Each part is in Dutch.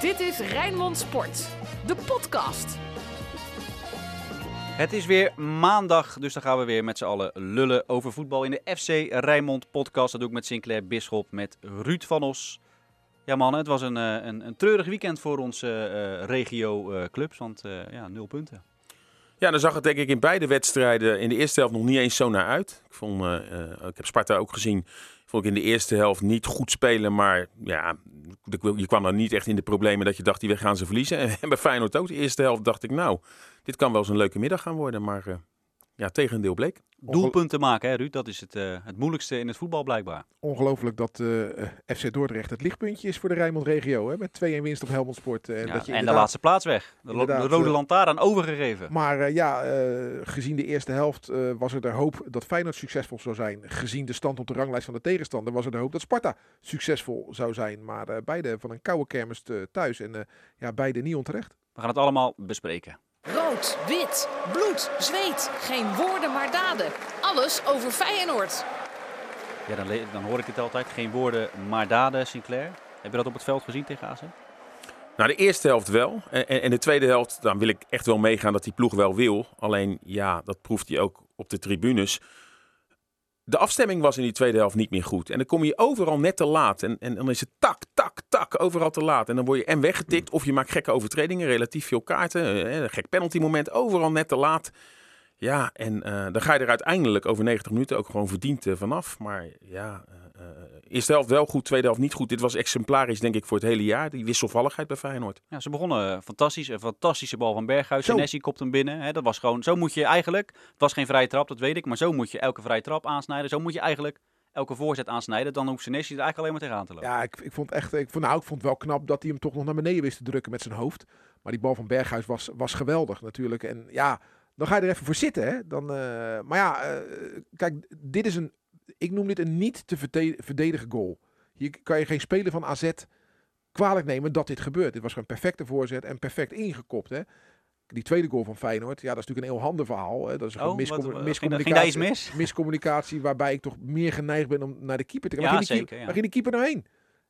Dit is Rijnmond Sport, de podcast. Het is weer maandag, dus dan gaan we weer met z'n allen lullen over voetbal in de FC Rijnmond podcast. Dat doe ik met Sinclair Bisschop, met Ruud van Os. Ja man, het was een, eh, een, een treurig weekend voor onze eh, regio eh, clubs, want eh, ja, nul punten. Ja, dan zag het denk ik in beide wedstrijden in de eerste helft nog niet eens zo naar uit. Ik, vond, ik heb Sparta ook gezien. Vond ik in de eerste helft niet goed spelen. Maar ja, je kwam dan niet echt in de problemen dat je dacht, die gaan ze verliezen. En bij Feyenoord ook. De eerste helft dacht ik, nou, dit kan wel eens een leuke middag gaan worden. Maar eh, ja, tegendeel bleek. Doelpunten maken, hè Ruud, dat is het, eh, het moeilijkste in het voetbal blijkbaar. Ongelooflijk dat eh, FC Dordrecht het lichtpuntje is voor de Rijnmond-regio. hè, Met 2-1 winst op Helmond Sport. eh, Ja, dat je en de laatste plaats weg. De, de rode eh, lantaarn overgegeven. Maar eh, ja, eh, gezien de eerste helft eh, was er de hoop dat Feyenoord succesvol zou zijn. Gezien de stand op de ranglijst van de tegenstander was er de hoop dat Sparta succesvol zou zijn. Maar eh, beide van een koude kermis eh, thuis en eh, ja, beide niet onterecht. We gaan het allemaal bespreken. Rood, wit, bloed, zweet. Geen woorden maar daden. Alles over Feyenoord. Ja, dan, dan hoor ik het altijd. Geen woorden, maar daden, Sinclair. Heb je dat op het veld gezien tegen AZ? Nou, de eerste helft wel. En, en en de tweede helft, dan wil ik echt wel meegaan dat die ploeg wel wil. Alleen, ja, dat proeft hij ook op de tribunes. De afstemming was in die tweede helft niet meer goed. En dan kom je overal net te laat. En, en dan is het tak, tak, tak, overal te laat. En dan word je en weggetikt of je maakt gekke overtredingen. Relatief veel kaarten. eh, Een gek penalty moment. Overal net te laat. Ja, en eh, dan ga je er uiteindelijk over 90 minuten ook gewoon verdiend eh, vanaf. Maar ja, eerste helft wel goed, tweede helft niet goed. Dit was exemplarisch denk ik voor het hele jaar. Die wisselvalligheid bij Feyenoord. Ja, ze begonnen eh, fantastisch. Een fantastische bal van Berghuis. Zo. Senesi kopt hem binnen. Hè, dat was gewoon, zo moet je eigenlijk, het was geen vrije trap, dat weet ik. Maar zo moet je elke vrije trap aansnijden. Zo moet je eigenlijk elke voorzet aansnijden. Dan hoeft Senesi er eigenlijk alleen maar tegenaan te lopen. Ja, ik, ik vond echt, ik vond, nou, ik vond het wel knap dat hij hem toch nog naar beneden wist te drukken met zijn hoofd. Maar die bal van Berghuis was, was geweldig natuurlijk. En ja, dan ga je er even voor zitten. Hè? Dan, eh, maar ja, eh, kijk, dit is een, ik noem dit een niet te verdedigen goal. Hier kan je geen speler van AZ kwalijk nemen dat dit gebeurt. Dit was gewoon een perfecte voorzet en perfect ingekopt. Hè? Die tweede goal van Feyenoord, ja, dat is natuurlijk een heel handig verhaal. Hè? Dat is gewoon Oh, wat- miscommu- wat- iets miscommunicatie, mis? miscommunicatie, waarbij ik toch meer geneigd ben om naar de keeper te gaan. Ja, Waar ging zeker, ja. Ging die keeper nou heen?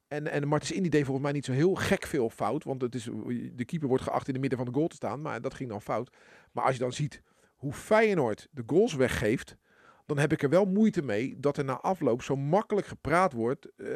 En, en Martens Indy deed volgens mij niet zo heel gek veel fout. Want het is, de keeper wordt geacht in de midden van de goal te staan. Maar dat ging dan fout. Maar als je dan ziet hoe Feyenoord de goals weggeeft. Dan heb ik er wel moeite mee dat er na afloop zo makkelijk gepraat wordt eh,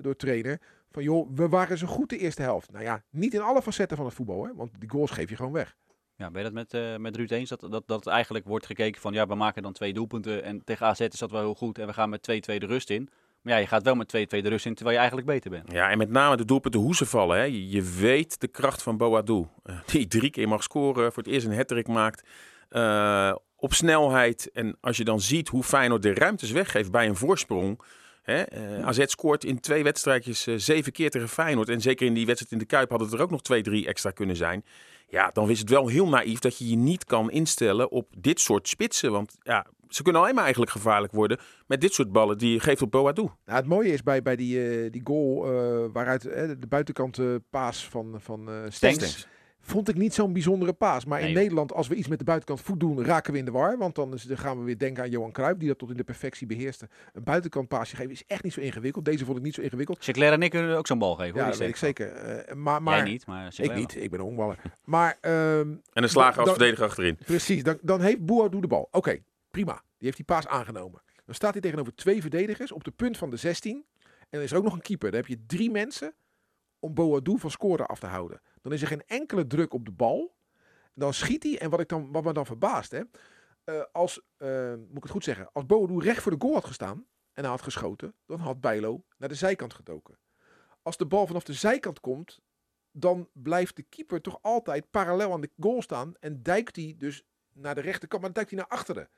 door trainer. Van joh, we waren zo goed de eerste helft. Nou ja, niet in alle facetten van het voetbal. Hè, want die goals geef je gewoon weg. Ja, ben je dat met, eh met Ruud eens? Dat, dat, dat eigenlijk wordt gekeken van, ja, we maken dan twee doelpunten. En tegen AZ is dat wel heel goed. En we gaan met 2-2 de rust in. Maar ja, je gaat wel met 2-2 de rust in, terwijl je eigenlijk beter bent. Ja, en met name de doelpunten hoe ze vallen. Hè. Je, weet de kracht van Boadu. Eh, die drie keer mag scoren, voor het eerst een hattrick maakt. eh, op snelheid. En als je dan ziet hoe Feyenoord de ruimtes weggeeft bij een voorsprong. Hè, eh, AZ scoort in twee wedstrijdjes eh, zeven keer tegen Feyenoord. En zeker in die wedstrijd in de Kuip hadden het er ook nog twee, drie extra kunnen zijn. Ja, dan is het wel heel naïef dat je je niet kan instellen op dit soort spitsen. Want ja, ze kunnen alleen maar eigenlijk gevaarlijk worden met dit soort ballen die je geeft op Boadu. Nou, het mooie is bij, bij die, eh, die goal waaruit de buitenkant paas van, van Stenks. Vond ik niet zo'n bijzondere paas. Maar in Nee. Nederland, als we iets met de buitenkant voet doen, raken we in de war. Want dan, is, dan gaan we weer denken aan Johan Cruijff, die dat tot in de perfectie beheerste. Een buitenkant paasje geven is echt niet zo ingewikkeld. Deze vond ik niet zo ingewikkeld. Sinclair en ik kunnen ook zo'n bal geven. Ja, hoor, dat weet ik zeker. Eh, maar, maar, Jij niet, maar Ik niet, wel. ik ben een honkballer. Maar ehm, En een slager als Dan- verdediger achterin. precies, dan, dan heeft Boadu de bal. Oké, prima. Die heeft die paas aangenomen. Dan staat hij tegenover twee verdedigers op de punt van de 16. En er is ook nog een keeper. Dan heb je drie mensen om Boadu van scoren af te houden. Dan is er geen enkele druk op de bal. Dan schiet hij. En wat, ik dan, wat me dan verbaast, hè, eh, als, eh, moet ik het goed zeggen, als Boadu recht voor de goal had gestaan en hij had geschoten, dan had Bijlo naar de zijkant gedoken. Als de bal vanaf de zijkant komt, dan blijft de keeper toch altijd parallel aan de goal staan en duikt hij dus naar de rechterkant, maar dan duikt hij naar achteren.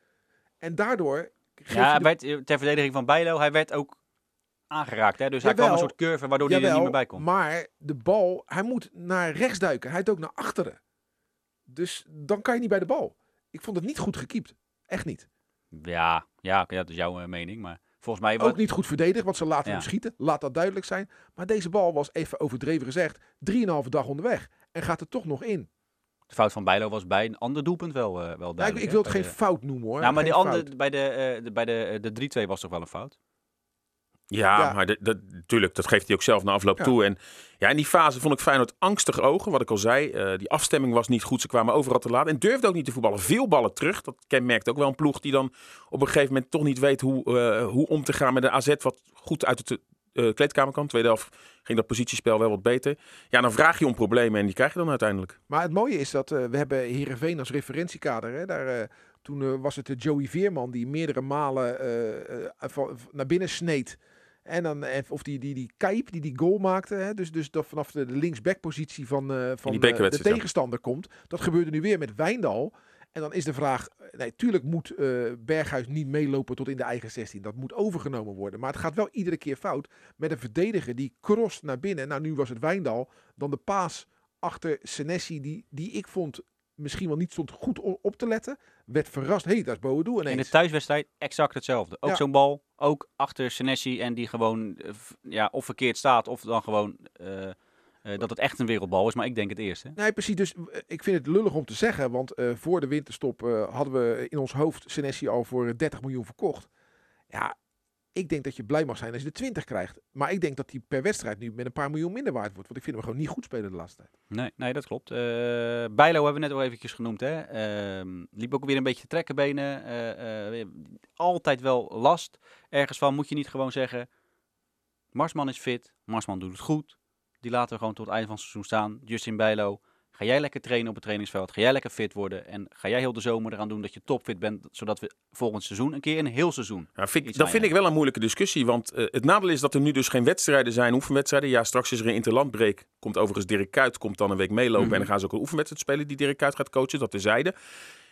En daardoor Ja, hij hij de- werd, eh, ter verdediging van Bijlo, hij werd ook aangeraakt. Hè? Dus hij kwam een soort curve waardoor hij er niet meer bij kon. Maar de bal, hij moet naar rechts duiken. Hij dook naar achteren. Dus dan kan je niet bij de bal. Ik vond het niet goed gekiept. Echt niet. Ja, ja, dat is jouw eh, mening. Maar volgens mij... Ook wat- niet goed verdedigd, want ze laten Ja. hem schieten. Laat dat duidelijk zijn. Maar deze bal was even overdreven gezegd. Drieënhalve dag onderweg. En gaat er toch nog in. De fout van Bijlo was bij een ander doelpunt wel, eh, wel Ja, ik, duidelijk. ik wil het hè, geen de- fout noemen hoor. Nou, maar die andere, bij de, eh, de, bij de, de 3-2 was toch wel een fout? Ja, Ja. maar dat, natuurlijk, dat geeft hij ook zelf na afloop Ja. toe. En ja, in die fase vond ik Feyenoord angstig ogen. Wat ik al zei, eh, die afstemming was niet goed. Ze kwamen overal te laat en durfde ook niet te voetballen. Veel ballen terug. Dat kenmerkt ook wel een ploeg die dan op een gegeven moment toch niet weet hoe, eh, hoe om te gaan met een AZ wat goed uit de eh, kleedkamer kwam. Tweede helft ging dat positiespel wel wat beter. Ja, dan vraag je om problemen en die krijg je dan uiteindelijk. Maar het mooie is dat we hebben Heerenveen als referentiekader. Hè? Daar, toen was het de Joey Veerman die meerdere malen naar binnen sneed. En dan, eh, of die, die, die Kijp die die goal maakte. Hè? Dus, dus dat vanaf de, linksbackpositie van, eh, van eh, de ja. tegenstander komt. Dat gebeurde nu weer met Wijndal. En dan is de vraag, nee, tuurlijk moet eh, Berghuis niet meelopen tot in de eigen 16. Dat moet overgenomen worden. Maar het gaat wel iedere keer fout met een verdediger die crost naar binnen. Nou, nu was het Wijndal. Dan de paas achter Senesi, die, die ik vond misschien wel niet stond goed op te letten. Werd verrast. Hé, hey, dat is Boadu In de ineens. thuiswedstrijd exact hetzelfde. Ook Ja. zo'n bal, ook achter Senesi en die gewoon eh, ja, of verkeerd staat of dan gewoon eh, eh, dat het echt een wereldbal is. Maar ik denk het eerste. Nee, precies. Dus ik vind het lullig om te zeggen. Want voor de winterstop hadden we in ons hoofd Senesi al voor eh, 30 miljoen verkocht. Ja, ik denk dat je blij mag zijn als je de 20 krijgt. Maar ik denk dat die per wedstrijd nu met een paar miljoen minder waard wordt. Want ik vind hem gewoon niet goed spelen de laatste tijd. Nee, nee dat klopt. Eh Bijlo hebben we net al eventjes genoemd. Hè? Ehm, liep ook weer een beetje te. Eh, eh, altijd wel last. Ergens van moet je niet gewoon zeggen... Marsman is fit. Marsman doet het goed. Die laten we gewoon tot het einde van het seizoen staan. Justin Bijlo, ga jij lekker trainen op het trainingsveld. Ga jij lekker fit worden. En ga jij heel de zomer eraan doen dat je topfit bent. Zodat we volgend seizoen een keer een heel seizoen... Ja, vind, dat vind ik wel een moeilijke discussie. Want eh, het nadeel is dat er nu dus geen wedstrijden zijn, oefenwedstrijden. Ja, straks is er een interlandbreek. Komt overigens Dirk Kuyt, komt dan een week meelopen. Mhm. En dan gaan ze ook een oefenwedstrijd spelen die Dirk Kuyt gaat coachen. Dat terzijde.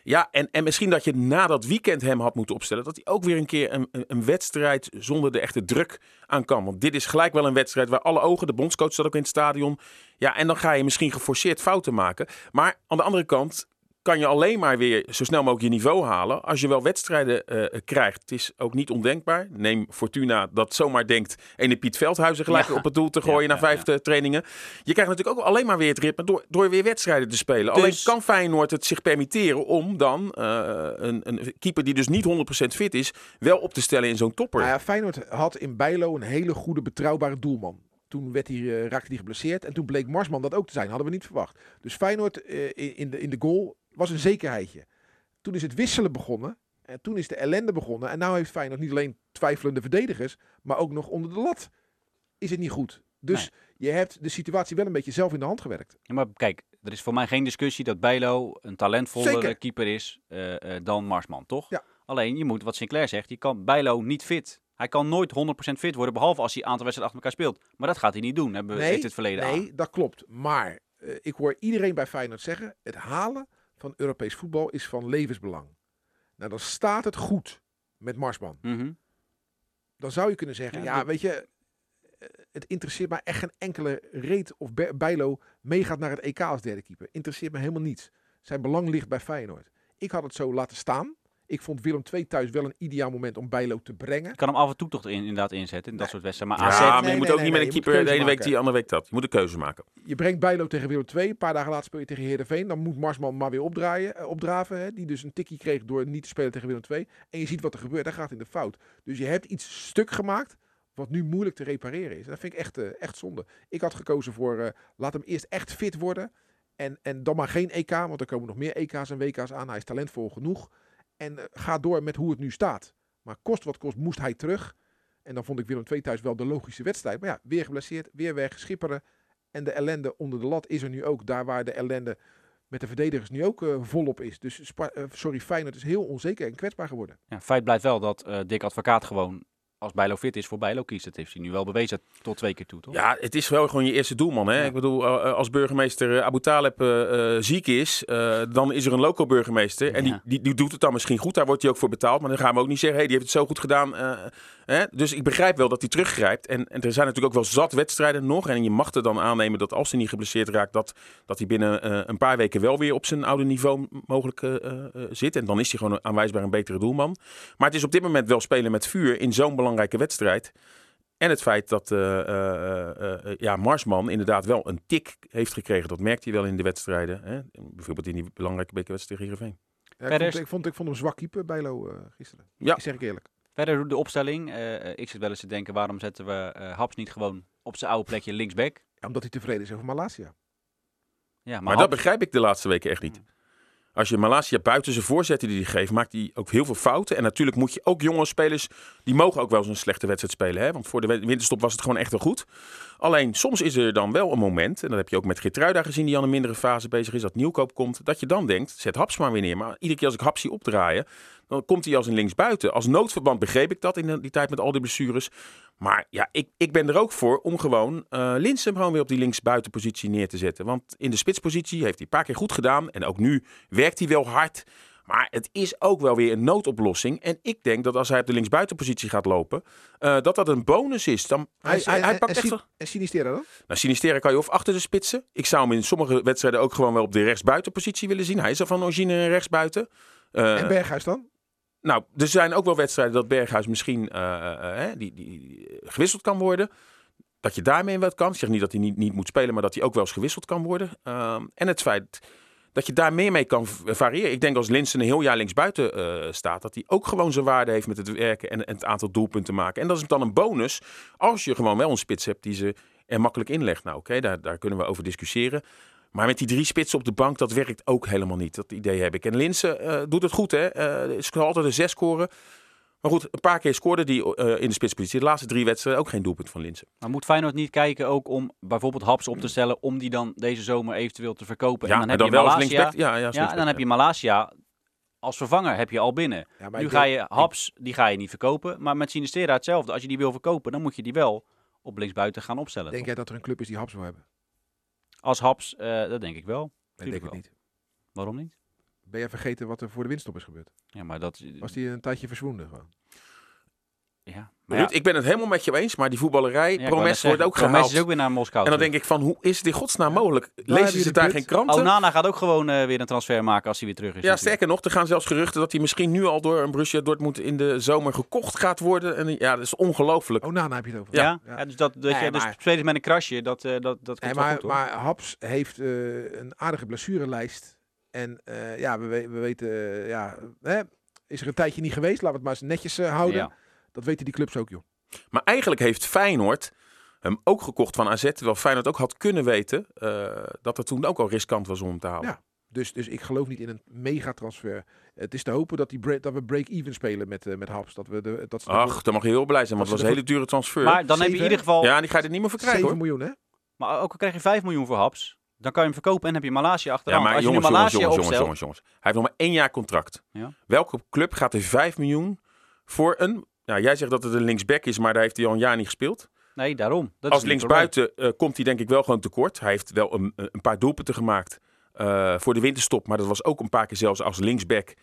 Ja, en, en misschien dat je na dat weekend hem had moeten opstellen. Dat hij ook weer een keer een, een, een wedstrijd zonder de echte druk aan kan. Want dit is gelijk wel een wedstrijd waar alle ogen, de bondscoach staat ook in het stadion. Ja, en dan ga je misschien geforceerd fouten maken. Maar aan de andere kant kan je alleen maar weer zo snel mogelijk je niveau halen als je wel wedstrijden eh, krijgt. Het is ook niet ondenkbaar. Neem Fortuna dat zomaar denkt ene Piet Veldhuizen gelijk Ja. op het doel te gooien Ja, na ja, vijf eh, trainingen. Je krijgt natuurlijk ook alleen maar weer het ritme door, door weer wedstrijden te spelen. Alleen Dus- kan Feyenoord het zich permitteren om dan eh, een, een keeper die dus niet 100% fit is, wel op te stellen in zo'n topper. Nou ja, Feyenoord had in Bijlo een hele goede, betrouwbare doelman. Toen werd hij, raakte hij geblesseerd. En toen bleek Marsman dat ook te zijn. Hadden we niet verwacht. Dus Feyenoord in- in, de, in de goal was een zekerheidje. Toen is het wisselen begonnen. En toen is de ellende begonnen. En nu heeft Feyenoord niet alleen twijfelende verdedigers. Maar ook nog onder de lat is het niet goed. Dus je hebt de situatie wel een beetje zelf in de hand gewerkt. Ja, maar kijk, er is voor mij geen discussie dat Bijlo een talentvollere Zeker. keeper is eh, eh, dan Marsman, toch? Ja. Alleen, je moet, wat Sinclair zegt, je kan Bijlo niet fit. Hij kan nooit 100% fit worden, behalve als hij een aantal wedstrijden achter elkaar speelt. Maar dat gaat hij niet doen, hebben we heeft het verleden aan. nee dat klopt. Maar eh, ik hoor iedereen bij Feyenoord zeggen... het halen van Europees voetbal is van levensbelang. Nou, dan staat het goed met Marsman. Mhm. Dan zou je kunnen zeggen... Ja, weet je... eh, Het interesseert mij echt geen enkele reet of Be- Bijlo meegaat naar het EK als derde keeper. Interesseert me helemaal niets. Zijn belang ligt bij Feyenoord. Ik had het zo laten staan. Ik vond Willem II thuis wel een ideaal moment om Bijlo te brengen. Je kan hem af en toe toch in, inderdaad inzetten in dat soort wedstrijden. Maar Ja, AZ, maar nee, je moet nee, ook niet nee, met een keeper de ene week die, de andere week dat. Je moet een keuze maken. Je brengt Bijlo tegen Willem II. Een paar dagen later speel je tegen Heerenveen. Dan moet Marsman maar weer opdraaien, eh, opdraven. Hè, die dus een tikkie kreeg door niet te spelen tegen Willem II. En je ziet wat er gebeurt. Hij gaat in de fout. Dus je hebt iets stuk gemaakt wat nu moeilijk te repareren is. En dat vind ik echt, eh, echt zonde. Ik had gekozen voor eh, laat hem eerst echt fit worden. En, en dan maar geen EK, want er komen nog meer EK's en WK's aan. Hij is talentvol genoeg. En eh, ga door met hoe het nu staat. Maar kost wat kost, moest hij terug. En dan vond ik Willem II thuis wel de logische wedstrijd. Maar ja, weer geblesseerd, weer weg, schipperen. En de ellende onder de lat is er nu ook. Daar waar de ellende met de verdedigers nu ook eh, volop is. Dus Spa- eh, sorry, Feyenoord is heel onzeker en kwetsbaar geworden. ja, feit blijft wel dat eh Dick Advocaat gewoon, als Bijlo fit is, voor Bijlo kiest. Dat heeft hij nu wel bewezen tot twee keer toe, toch? Ja, het is wel gewoon je eerste doelman. Hè? Ja. Ik bedoel, eh, eh, als burgemeester eh, Abu Taleb ziek is, dan is er een loco-burgemeester. En die, Ja. die, die doet het dan misschien goed, daar wordt hij ook voor betaald. Maar dan gaan we ook niet zeggen, hey, die heeft het zo goed gedaan. hè? Dus ik begrijp wel dat hij teruggrijpt. En, en er zijn natuurlijk ook wel zat wedstrijden nog. En je mag er dan aannemen dat als hij niet geblesseerd raakt, dat, dat hij binnen een paar weken wel weer op zijn oude niveau mogelijk zit. En dan is hij gewoon aanwijsbaar een betere doelman. Maar het is op dit moment wel spelen met vuur in zo'n belangrijke wedstrijd. En het feit dat eh, eh, eh, ja, Marsman inderdaad wel een tik heeft gekregen. Dat merkte hij wel in de wedstrijden. Hè? Bijvoorbeeld in die belangrijke bekerwedstrijd tegen Heerenveen. Ja, ik, Verder vond, ik, vond, ik vond hem zwak keeper, Bijlo, eh, gisteren. Ja. Zeg ik eerlijk. Verder de opstelling. ik zit wel eens te denken, waarom zetten we eh, Haps niet gewoon op zijn oude plekje linksback? Ja, omdat hij tevreden is over Malasia. Ja, maar, Maar dat begrijp ik de laatste weken echt niet. Als je Malasia buiten zijn voorzetten die hij geeft, maakt hij ook heel veel fouten. En natuurlijk moet je ook jonge spelers, die mogen ook wel eens een slechte wedstrijd spelen. Hè? Want voor de wi- winterstop was het gewoon echt wel goed. Alleen soms is er dan wel een moment, en dat heb je ook met Gertruida gezien, die aan een mindere fase bezig is, dat nieuwkoop komt, dat je dan denkt, zet Haps maar weer neer. Maar iedere keer als ik Haps zie opdraaien, dan komt hij als een linksbuiten. Als noodverband begreep ik dat in die tijd met al die blessures. Maar ja, ik, ik ben er ook voor om gewoon Linsen gewoon weer op die linksbuitenpositie neer te zetten. Want in de spitspositie heeft hij een paar keer goed gedaan. En ook nu werkt hij wel hard. Maar het is ook wel weer een noodoplossing. En ik denk dat als hij op de linksbuitenpositie gaat lopen, eh, dat dat een bonus is. Dan, hij, hij, hij pakt en, echt en Sinistera dan? nou, Sinistera kan je of achter de spitsen. Ik zou hem in sommige wedstrijden ook gewoon wel op de rechtsbuitenpositie willen zien. Hij is er van origine een rechtsbuiten. Eh, en Berghuis dan? nou, er zijn ook wel wedstrijden dat Berghuis misschien eh, eh, eh, die, die, gewisseld kan worden. Dat je daarmee wat kan. Ik zeg niet dat hij niet, niet moet spelen, maar dat hij ook wel eens gewisseld kan worden. Ehm, en het feit dat je daar meer mee kan variëren. Ik denk als Linsen een heel jaar linksbuiten eh staat, dat hij ook gewoon zijn waarde heeft met het werken en, het aantal doelpunten maken. En dat is dan een bonus als je gewoon wel een spits hebt die ze er makkelijk inlegt. Nou, oké, daar, daar kunnen we over discussiëren. Maar met die drie spitsen op de bank, dat werkt ook helemaal niet. Dat idee heb ik. En Linsen eh, doet het goed, hè. Eh is altijd een zes scoren. Maar goed, een paar keer scoorde die eh, in de spitspositie. De laatste drie wedstrijden ook geen doelpunt van Linsen. Maar moet Feyenoord niet kijken ook om bijvoorbeeld Haps op te stellen om die dan deze zomer eventueel te verkopen? Ja, en dan heb dan je wel als Malasia. linksback. Ja, ja, als Ja, en dan heb je Malasia als vervanger heb je al binnen. Ja, nu ga denk- je Haps, die ga je niet verkopen. Maar met Sinistera hetzelfde. Als je die wil verkopen, dan moet je die wel op linksbuiten gaan opstellen. Denk toch? jij dat er een club is die Haps wil hebben? Als Haps, eh, dat denk ik wel. Tuurlijk denk ik wel. niet. Waarom niet? Ben jij vergeten wat er voor de winststop is gebeurd? Ja, maar dat... Was die een tijdje verzwonden gewoon? Ja, Maar ja. Ik ben het helemaal met je eens, maar die voetballerij, Ja, Promes wordt ook Promes gehaald. is ook weer naar Moskou. en dan denk ik van, hoe is in godsnaam mogelijk? Lezen je ze daar geen kranten? Onana gaat ook gewoon eh, weer een transfer maken als hij weer terug is. ja, natuurlijk. sterker nog, er gaan zelfs geruchten dat hij misschien nu al door een Borussia Dortmund in de zomer gekocht gaat worden. En ja, dat is ongelooflijk. Oh, Nana heb je het over. Ja, Ja. ja. dus dat, dat Nee, je, dus spelers met een krasje, dat, eh, dat, dat komt Nee, maar, goed, hoor. maar Haps heeft eh, een aardige blessurelijst. En eh, ja, we, we- we weten, eh, ja, hè, is er een tijdje niet geweest. Laten we het maar eens netjes eh, houden. Ja. Dat weten die clubs ook, joh. Maar eigenlijk heeft Feyenoord hem ook gekocht van AZ. Terwijl Feyenoord ook had kunnen weten eh, dat het toen ook al riskant was om hem te halen. Ja. Dus, dus ik geloof niet in een megatransfer. Het is te hopen dat, die break- dat we break-even spelen met, met Haps. Dat we de, dat Ach, dan mag je heel blij zijn, want het was een hele dure transfer. Maar dan heb je in ieder geval... ja, die ga je er niet meer voor krijgen 7 hoor. miljoen, hè? Maar ook al krijg je 5 miljoen voor Haps, dan kan je hem verkopen en heb je Malasia Ja, achteraan. maar Als jongens, je jongens, jongens, jongens, jongens. Hij heeft nog maar één jaar contract. Ja. Welke club gaat er 5 miljoen voor een... Nou, jij zegt dat het een linksback is, maar daar heeft hij al een jaar niet gespeeld. Nee, daarom. Dat Als linksbuiten eh, komt hij denk ik wel gewoon tekort. Hij heeft wel een, een paar doelpunten gemaakt eh, voor de winterstop. Maar dat was ook een paar keer zelfs als linksback.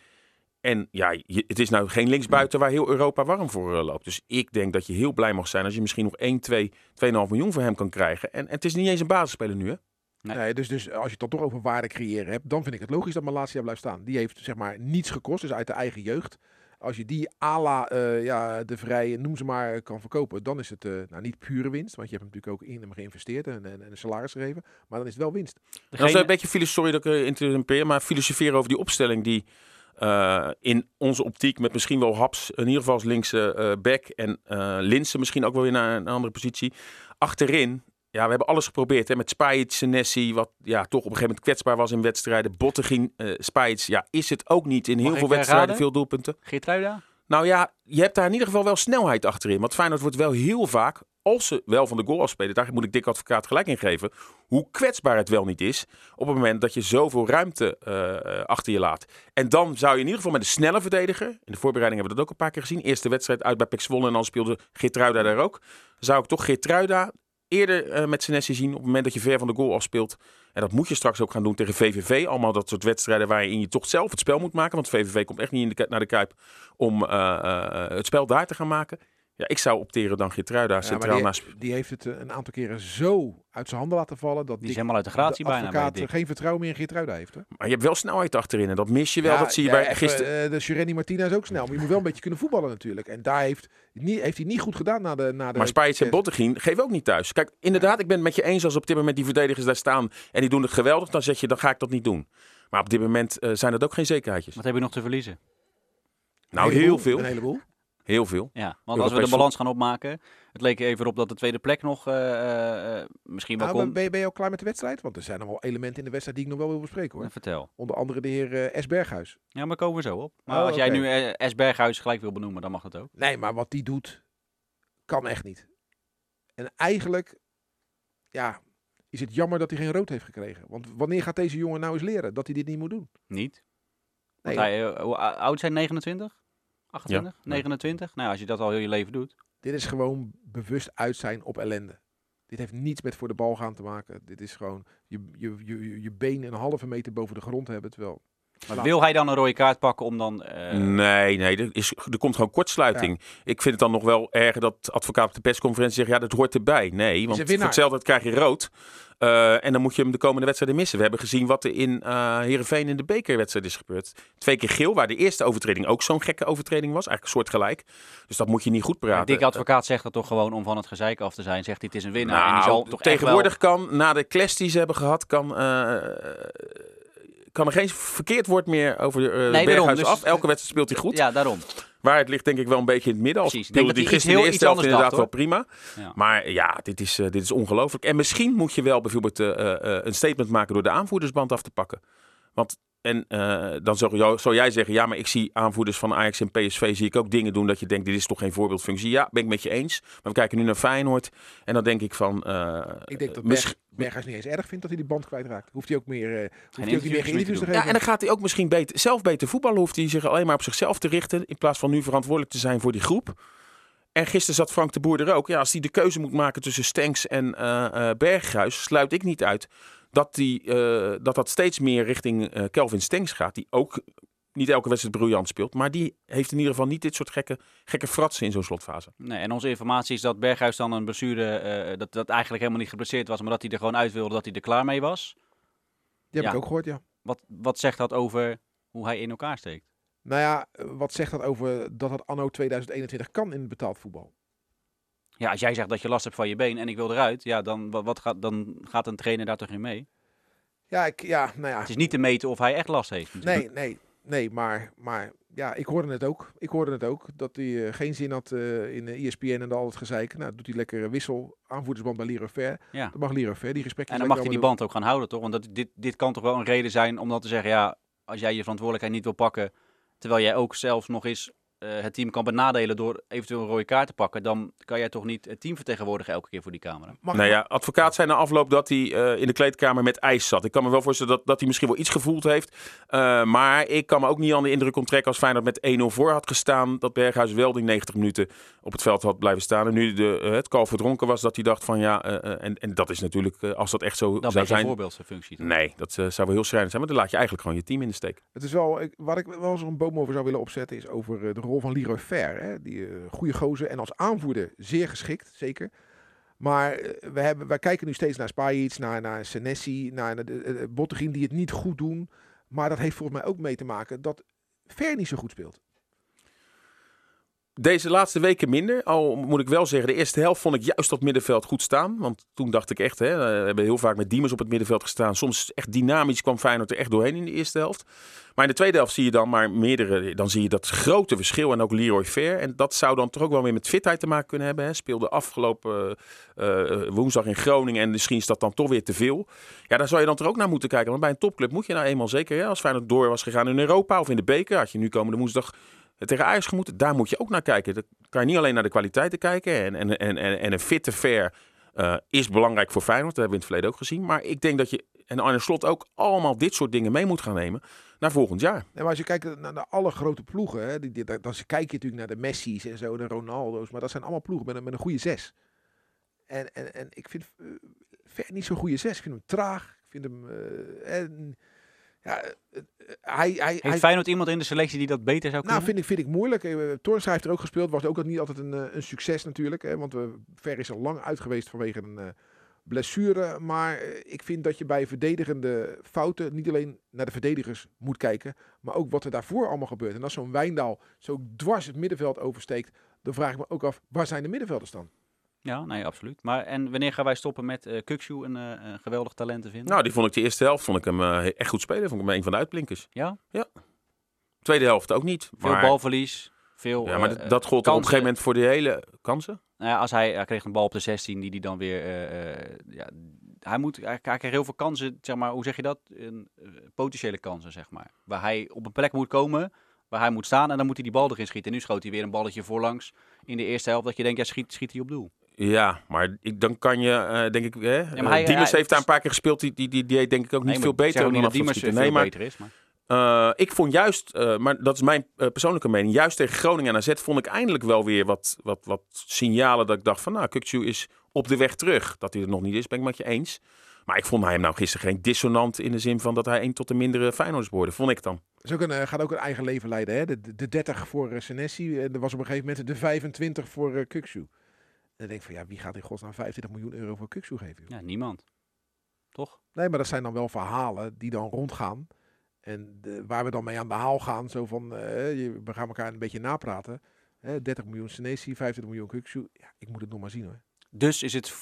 En ja, je- het is nou geen linksbuiten waar heel Europa warm voor eh, loopt. Dus ik denk dat je heel blij mag zijn als je misschien nog 1, 2, 2,5 miljoen voor hem kan krijgen. En, en het is niet eens een basisspeler nu hè. Nee. Nee, dus, dus als je het dan toch over waarde creëren hebt, dan vind ik het logisch dat Malasia blijft staan. Die heeft zeg maar niets gekost, dus uit de eigen jeugd. Als je die à la eh, ja, de vrije, noem ze maar, kan verkopen, dan is het eh, nou, niet pure winst. Want je hebt natuurlijk ook in hem geïnvesteerd en, en, en een salaris gegeven. Maar dan is het wel winst. En dat is Degene- een beetje filosofie, sorry dat ik eh, interrumpeer, maar filosoferen over die opstelling die eh, in onze optiek met misschien wel Haps, in ieder geval als linkse eh, back en eh Linsen misschien ook wel weer naar een andere positie. Achterin, ja, we hebben alles geprobeerd hè, met Spajic, Senesi, wat ja, toch op een gegeven moment kwetsbaar was in wedstrijden. Bottegien, eh Spajic, ja, is het ook niet in heel Mag veel eh, wedstrijden, raden? veel doelpunten. Geertruida? Nou ja, je hebt daar in ieder geval wel snelheid achterin. Want Feyenoord wordt wel heel vaak, als ze wel van de goal afspelen, daar moet ik dik advocaat gelijk in geven, hoe kwetsbaar het wel niet is op het moment dat je zoveel ruimte eh, achter je laat. En dan zou je in ieder geval met een snelle verdediger, in de voorbereiding hebben we dat ook een paar keer gezien, eerste wedstrijd uit bij Pek Zwolle en dan speelde Geertruida daar ook, zou ik toch Geertruida eerder eh, met Senesi zien op het moment dat je ver van de goal afspeelt. En dat moet je straks ook gaan doen tegen VVV. Allemaal dat soort wedstrijden waarin je toch zelf het spel moet maken. Want VVV komt echt niet in de, naar de Kuip om eh, eh, het spel daar te gaan maken. Ja, ik zou opteren dan Geertruida Ja, centraal naast... die, heeft het eh, een aantal keren zo uit zijn handen laten vallen. Dat Die is helemaal uit de gratie de bijna. bij Dick. geen vertrouwen meer in Geertruida heeft. Hè? Maar je hebt wel snelheid achterin en dat mis je wel. dat zie je bij gisteren. eh, de Sureni Martina is ook snel. Maar je moet wel een beetje kunnen voetballen natuurlijk. En daar heeft, niet, heeft hij niet goed gedaan na de... Na de Maar Spijts en Bottegien geven ook niet thuis. Kijk, inderdaad, ik ben het met je eens als op dit moment die verdedigers daar staan en die doen het geweldig. Dan zeg je, dan ga ik dat niet doen. Maar op dit moment eh, zijn dat ook geen zekerheidjes. Wat heb je nog te verliezen? Nou, heel veel. Een heleboel. Heel veel. Ja, want als we de balans gaan opmaken, het leek even op dat de tweede plek nog eh, eh, misschien wel Nou, kon. ben, je, ben je al klaar met de wedstrijd? Want er zijn nog wel elementen in de wedstrijd die ik nog wel wil bespreken hoor. Ja, vertel. Onder andere de heer eh, S. Berghuis. Ja, maar komen we zo op. Maar Oh, als jij nu eh, S. Berghuis gelijk wil benoemen, dan mag dat ook. Nee, maar wat die doet, kan echt niet. En eigenlijk, ja, is het jammer dat hij geen rood heeft gekregen. Want wanneer gaat deze jongen nou eens leren dat hij dit niet moet doen? Niet? Nee, hij, eh, hoe ou- oud zijn 29? 28? Ja. 29? Nou, ja, als je dat al heel je leven doet. dit is gewoon bewust uit zijn op ellende. Dit heeft niets met voor de bal gaan te maken. Dit is gewoon je, je, je, je been een halve meter boven de grond hebben. Terwijl, Maar wil hij dan een rode kaart pakken om dan... eh, Nee, nee, er, is, er komt gewoon kortsluiting. Ik vind het dan nog wel erger dat advocaat op de persconferentie zegt, ja, dat hoort erbij. Nee, want voor hetzelfde krijg je rood. Eh, en dan moet je hem de komende wedstrijden missen. We hebben gezien wat er in eh Heerenveen in de bekerwedstrijd is gebeurd. Twee keer geel, waar de eerste overtreding ook zo'n gekke overtreding was. Eigenlijk soortgelijk. Dus dat moet je niet goed praten. Dick Advocaat zegt dat toch gewoon om van het gezeik af te zijn. Zegt het is een winnaar. en die zal Nou, toch tegenwoordig wel... kan, na de clash die ze hebben gehad, kan, kan er geen verkeerd woord meer over uh, daarom, Berghuis dus- af. Elke wedstrijd speelt hij goed. Ja, daarom. Waar het ligt denk ik wel een beetje in het midden. Al Precies. Ik denk speelde dat die gisteren heel- eerste helft inderdaad dacht, wel prima. Ja. Maar ja, dit is, eh, dit is ongelooflijk. En misschien moet je wel bijvoorbeeld eh, een statement maken door de aanvoerdersband af te pakken. Want en eh, dan zou, zou jij zeggen, ja, maar ik zie aanvoerders van Ajax en PSV zie ik ook dingen doen dat je denkt, dit is toch geen voorbeeldfunctie. Ja, ben ik met je eens. Maar we kijken nu naar Feyenoord en dan denk ik van... eh, ik denk dat mis- Berg, Berghuis niet eens erg vindt dat hij die band kwijtraakt. Hoeft hij ook meer, eh, hoeft hij ook niet meer meer geen interviews te te Ja, geven. en dan gaat hij ook misschien beter, zelf beter voetballen. Hoeft hij zich alleen maar op zichzelf te richten. In plaats van nu verantwoordelijk te zijn voor die groep. En gisteren zat Frank de Boer er ook. Ja, als hij de keuze moet maken tussen Stenks en eh, eh, Berghuis, sluit ik niet uit dat, die, eh, dat dat steeds meer richting eh, Kelvin Stenks gaat. Die ook niet elke wedstrijd briljant speelt. Maar die heeft in ieder geval niet dit soort gekke, gekke fratsen in zo'n slotfase. Nee, en onze informatie is dat Berghuis dan een blessure, eh, dat dat eigenlijk helemaal niet geblesseerd was, maar dat hij er gewoon uit wilde dat hij er klaar mee was. Die heb ja. ik ook gehoord, ja. Wat, wat zegt dat over hoe hij in elkaar steekt? Nou ja, wat zegt dat over dat het anno 2021 kan in het betaald voetbal? Ja, als jij zegt dat je last hebt van je been en ik wil eruit, ja, dan, wat, gaat, dan gaat een trainer daar toch in mee? Ja, ik, ja, nou ja. Het is niet te meten of hij echt last heeft. natuurlijk. Nee, nee, nee, maar, maar ja, ik hoorde het ook. Ik hoorde het ook, dat hij eh, geen zin had eh, in de ESPN en al het gezeik. Nou, doet hij lekker een wissel, aanvoerdersband bij Leroy Ver. Ja. Dan mag Leroy Ver die gesprekken En dan mag hij die band ook gaan houden, toch? Want dat, dit, dit kan toch wel een reden zijn om dan te zeggen, ja, als jij je verantwoordelijkheid niet wil pakken, terwijl jij ook zelfs nog eens eh, het team kan benadelen door eventueel een rode kaart te pakken, dan kan jij toch niet het team vertegenwoordigen elke keer voor die camera. Mag, Nou ja, advocaat zei na afloop dat hij eh, in de kleedkamer met ijs zat. Ik kan me wel voorstellen dat, dat hij misschien wel iets gevoeld heeft. Eh, maar ik kan me ook niet aan de indruk onttrekken als Feyenoord met 1-0 voor had gestaan. Dat Berghuis wel die 90 minuten op het veld had blijven staan. En nu de, het kalf verdronken was, dat hij dacht van ja, en, en dat is natuurlijk, als dat echt zo ben zou zijn. voorbeeldfunctie. toch? Nee, dat zou wel heel schrijnend zijn. Maar dan laat je eigenlijk gewoon je team in de steek. Het is wel, ik, waar ik wel eens een boom over zou willen opzetten, is over de rol van Leroy Ver. Hè? Die eh, goede gozer en als aanvoerder zeer geschikt, zeker. Maar eh, we, hebben, wij kijken nu steeds naar Spajic, naar, naar Senesi, naar, de, Bottegien die het niet goed doen. Maar dat heeft volgens mij ook mee te maken dat Ver niet zo goed speelt. Deze laatste weken minder. Al moet ik wel zeggen, de eerste helft vond ik juist dat middenveld goed staan. Want toen dacht ik echt, hè, we hebben heel vaak met Diemers op het middenveld gestaan. Soms echt dynamisch kwam Feyenoord er echt doorheen in de eerste helft. Maar in de tweede helft zie je dan maar meerdere. Dan zie je dat grote verschil. En ook Leroy Fair. En dat zou dan toch ook wel weer met fitheid te maken kunnen hebben. Hè. Speelde afgelopen eh, eh, woensdag in Groningen. En misschien is dat dan toch weer te veel. Ja, daar zou je dan toch ook naar moeten kijken. Want bij een topclub moet je nou eenmaal zeker. Hè, als Feyenoord door was gegaan in Europa of in de beker. Had je nu komende woensdag tegen Ajax gemoet. Daar moet je ook naar kijken. Dan kan je niet alleen naar de kwaliteiten kijken. En, en, en, en, en een fitte fair eh, is belangrijk voor Feyenoord. Dat hebben we in het verleden ook gezien. Maar ik denk dat je, en Arne Slot ook, allemaal dit soort dingen mee moet gaan nemen naar volgend jaar. En maar als je kijkt naar de alle grote ploegen, hè, die, dan kijk je natuurlijk naar de Messi's en zo, de Ronaldo's. Maar dat zijn allemaal ploegen met een, met een goede zes. En, en, en ik vind eh, Ver niet zo'n goede zes. Ik vind hem traag. Ik vind hem... eh, en, ja, eh, eh, hij, hij, Heeft hij, Feyenoord iemand in de selectie die dat beter zou kunnen? nou, vind ik, vind ik moeilijk. Uh, Toornstra heeft er ook gespeeld. Was ook niet altijd een, eh, een succes natuurlijk. Hè, want we Ver is al lang uit geweest vanwege een eh, blessure. Maar eh, ik vind dat je bij verdedigende fouten niet alleen naar de verdedigers moet kijken. Maar ook wat er daarvoor allemaal gebeurt. En als zo'n Wijndal zo dwars het middenveld oversteekt. Dan vraag ik me ook af, waar zijn de middenvelders dan? Ja, nee, absoluut. Maar en wanneer gaan wij stoppen met eh Kukshu een, eh, een geweldig talent te vinden? Nou, die vond ik de eerste helft vond ik hem eh, echt goed spelen. Vond ik hem een van de uitblinkers. ja, Tweede helft ook niet. veel Maar balverlies, Veel, Ja, maar dat- dat gold op een gegeven moment voor de hele kansen? Nou ja, als hij, hij kreeg een bal op de 16 die hij dan weer. ja, hij, moet, hij, hij kreeg heel veel kansen, zeg maar, hoe zeg je dat? Een, potentiële kansen, zeg maar. Waar hij op een plek moet komen, waar hij moet staan en dan moet hij die bal erin schieten. En nu schoot hij weer een balletje voorlangs in de eerste helft. Dat je denkt, ja, schiet, schiet hij op doel. Ja, maar ik, dan kan je, eh, denk ik, hè, maar eh, hij- Diemers hij- heeft daar een paar keer gespeeld. Die, die, die, die deed denk ik ook niet Nee, veel ik beter ook dan niet dat Diemers veel Nee, maar beter is. Maar... Eh, ik vond juist, eh, maar dat is mijn eh, persoonlijke mening, juist tegen Groningen en AZ vond ik eindelijk wel weer wat, wat, wat signalen dat ik dacht van nou, Kukcu is op de weg terug. Dat hij er nog niet is, ben ik met je eens. Maar ik vond hem nou gisteren geen dissonant in de zin van dat hij een tot de mindere Feyenoorders behoorde, vond ik dan. Is ook een, eh, gaat ook een eigen leven leiden. Hè? De, de, de 30 voor uh, Senesi. En er was op een gegeven moment de 25 voor uh. En dan denk ik van ja, wie gaat in godsnaam 25 miljoen euro voor Kuksu geven? joh? Ja, niemand. Toch? Nee, maar dat zijn dan wel verhalen die dan rondgaan. En de- waar we dan mee aan de haal gaan. Zo van, je- we gaan elkaar een beetje napraten. Hè, 30 miljoen Senesi, 25 miljoen Kuksu. Ja, ik moet het nog maar zien hoor. Dus is het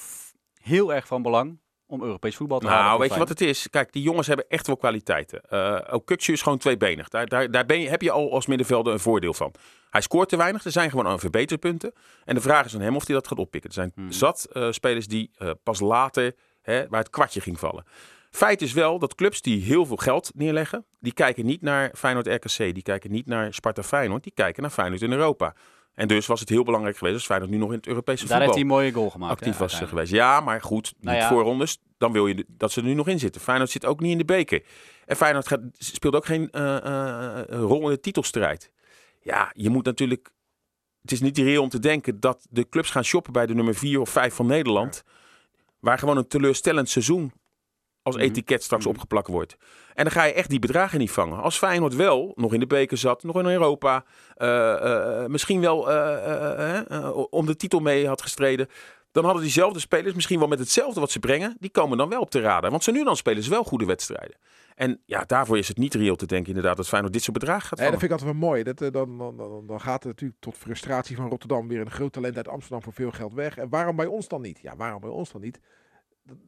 heel erg van belang om Europees voetbal te halen. Nou, weet je wat het is? Kijk, die jongens hebben echt wel kwaliteiten. Eh ook Kukcu is gewoon tweebenig. Daar, daar, daar ben je, heb je al als middenvelder een voordeel van. Hij scoort te weinig. Er zijn gewoon aan verbeterpunten. En de vraag is aan hem of hij dat gaat oppikken. Er zijn Hmm. zat eh, spelers die eh, pas later, hè, waar het kwartje ging vallen. Feit is wel dat clubs die heel veel geld neerleggen, die kijken niet naar Feyenoord RKC, die kijken niet naar Sparta Feyenoord, die kijken naar Feyenoord in Europa. En dus was het heel belangrijk geweest als Feyenoord nu nog in het Europese Daar heeft voetbal hij een mooie goal gemaakt. actief hè, was uiteindelijk. geweest. Ja, maar goed, niet Nou ja. voorrondes. Dan wil je dat ze er nu nog in zitten. Feyenoord zit ook niet in de beker. En Feyenoord gaat, speelt ook geen eh, eh, rol in de titelstrijd. Ja, je moet natuurlijk... Het is niet reëel om te denken dat de clubs gaan shoppen bij de nummer 4 of 5 van Nederland. Waar gewoon een teleurstellend seizoen als Mhm. etiket straks Mhm. opgeplakt wordt. En dan ga je echt die bedragen niet vangen. Als Feyenoord wel nog in de beker zat, nog in Europa, eh, eh, misschien wel eh, eh, eh, om de titel mee had gestreden, dan hadden diezelfde spelers misschien wel met hetzelfde wat ze brengen, die komen dan wel op de radar. Want ze nu dan spelen ze wel goede wedstrijden. En ja, daarvoor is het niet reëel te denken inderdaad dat Feyenoord dit soort bedragen gaat Ja, dat vind ik altijd wel mooi. Dat, dan, dan, dan, dan gaat er natuurlijk tot frustratie van Rotterdam weer een groot talent uit Amsterdam voor veel geld weg. En waarom bij ons dan niet? Ja, waarom bij ons dan niet?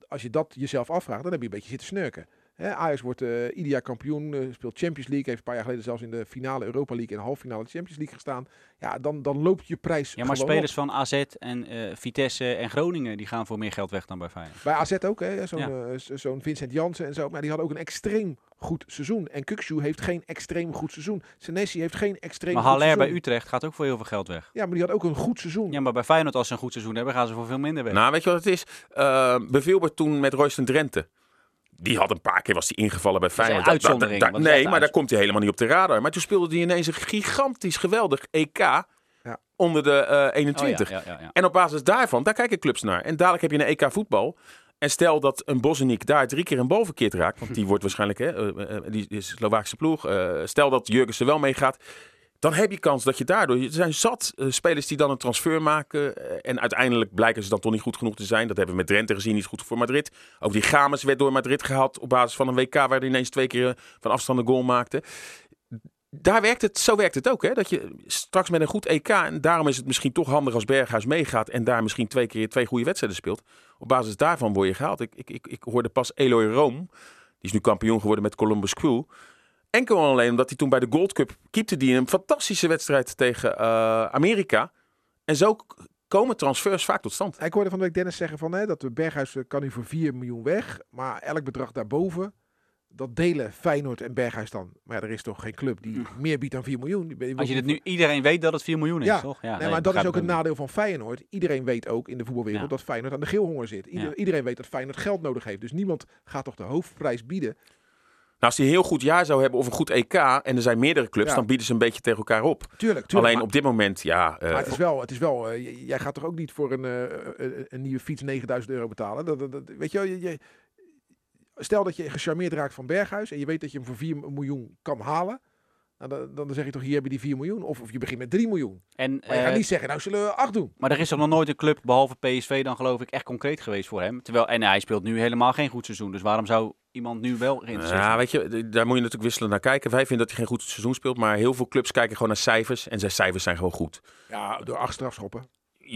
Als je dat jezelf afvraagt, dan heb je een beetje zitten snurken. Hè, Ajax wordt eh ieder jaar kampioen, eh, speelt Champions League. Heeft een paar jaar geleden zelfs in de finale Europa League en halve finale Champions League gestaan. Ja, dan, dan loopt je prijs Ja, maar spelers op. van AZ en eh, Vitesse en Groningen die gaan voor meer geld weg dan bij Feyenoord. Bij AZ ook, hè? Zo'n Ja. Vincent Jansen en zo. Maar die hadden ook een extreem goed seizoen. En Kuksu heeft geen extreem goed seizoen. Senesi heeft geen extreem Maar goed Haller bij. Utrecht gaat ook voor heel veel geld weg. Ja, maar die had ook een goed seizoen. Ja, maar bij Feyenoord als ze een goed seizoen hebben, gaan ze voor veel minder weg. Nou, weet je wat het is? Uh, Bevilbert toen met Royston Drenthe. Die had een paar keer was die ingevallen bij is een Feyenoord. uitzondering, Da- nee, maar daar komt hij helemaal niet op de radar. Maar toen speelde hij ineens een gigantisch geweldig EK Ja. onder de eh, Oh, ja, 21. ja, ja, ja. En op basis daarvan, daar kijken clubs naar. En dadelijk heb je een EK voetbal. En stel dat een Bosniek daar drie keer een bal verkeerd raakt. Want die wordt waarschijnlijk, hè, eh, eh, die is Slovaakse ploeg. eh, stel dat Jurgensen wel meegaat. Dan heb je kans dat je daardoor... Er zijn zat eh, spelers die dan een transfer maken. eh, en uiteindelijk blijken ze dan toch niet goed genoeg te zijn. Dat hebben we met Drenthe gezien, niet goed voor Madrid. Ook die Games werd door Madrid gehaald op basis van een WK... waar hij ineens twee keer eh, van afstand een goal maakte. Daar werkt het, zo werkt het ook. Hè? Dat je straks met een goed EK... en daarom is het misschien toch handig als Berghuis meegaat... en daar misschien twee keer twee goede wedstrijden speelt. Op basis daarvan word je gehaald. Ik, ik, ik, ik hoorde pas Eloy Room... die is nu kampioen geworden met Columbus Crew... Enkel en alleen omdat hij toen bij de Gold Cup keepte die een fantastische wedstrijd tegen eh, Amerika. En zo komen transfers vaak tot stand. Ik hoorde van de week Dennis zeggen van hè, dat de Berghuis eh, kan nu voor 4 miljoen weg. Maar elk bedrag daarboven, dat delen Feyenoord en Berghuis dan. Maar ja, er is toch geen club die meer biedt dan 4 miljoen. Als je dit nu, iedereen weet dat het 4 miljoen is, Ja. toch? Nee, nee, maar dat is ook een nadeel van Feyenoord. Iedereen weet ook in de voetbalwereld Ja. dat Feyenoord aan de geelhonger zit. Ieder- Ja. Iedereen weet dat Feyenoord geld nodig heeft. Dus niemand gaat toch de hoofdprijs bieden. Nou, als hij een heel goed jaar zou hebben of een goed EK en er zijn meerdere clubs, Ja. dan bieden ze een beetje tegen elkaar op. Tuurlijk, tuurlijk. Alleen maar, op dit moment, ja. eh, maar het is wel, het is wel eh, jij gaat toch ook niet voor een, eh, een, een nieuwe fiets 9000 euro betalen. Dat, dat, dat- weet je, wel, je, je- stel dat je gecharmeerd raakt van Berghuis en je weet dat je hem voor 4 miljoen kan halen. Nou, dan, dan zeg je toch, hier heb je die 4 miljoen. Of, of je begint met 3 miljoen. En, Maar je gaat eh, niet zeggen, nou zullen we 8 doen. maar er is toch nog nooit een club, behalve PSV dan geloof ik, echt concreet geweest voor hem. Terwijl, en hij speelt nu helemaal geen goed seizoen. Dus waarom zou iemand nu wel geïnteresseerd ja, weet je, daar moet je natuurlijk wisselen naar kijken. Wij vinden dat hij geen goed seizoen speelt, maar heel veel clubs kijken gewoon naar cijfers. En zijn cijfers zijn gewoon goed. Ja, door 8 strafschoppen.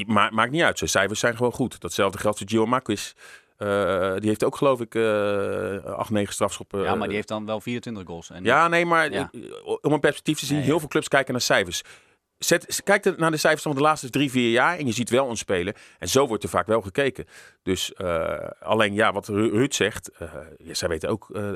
Ma maakt niet uit, zijn cijfers zijn gewoon goed. Datzelfde geldt voor Gio Marquis. Eh, die heeft ook geloof ik eh 8, 9 strafschoppen. Ja, maar eh, die heeft dan wel 24 goals. En Ja, nee, maar Ja. eh, om een perspectief te zien, Nee, heel ja. veel clubs kijken naar cijfers. zet, kijk naar de cijfers van de laatste drie, vier jaar en je ziet wel een speler. En zo wordt er vaak wel gekeken. Dus uh, alleen ja, wat Ruud zegt, uh, ja, zij weten ook uh,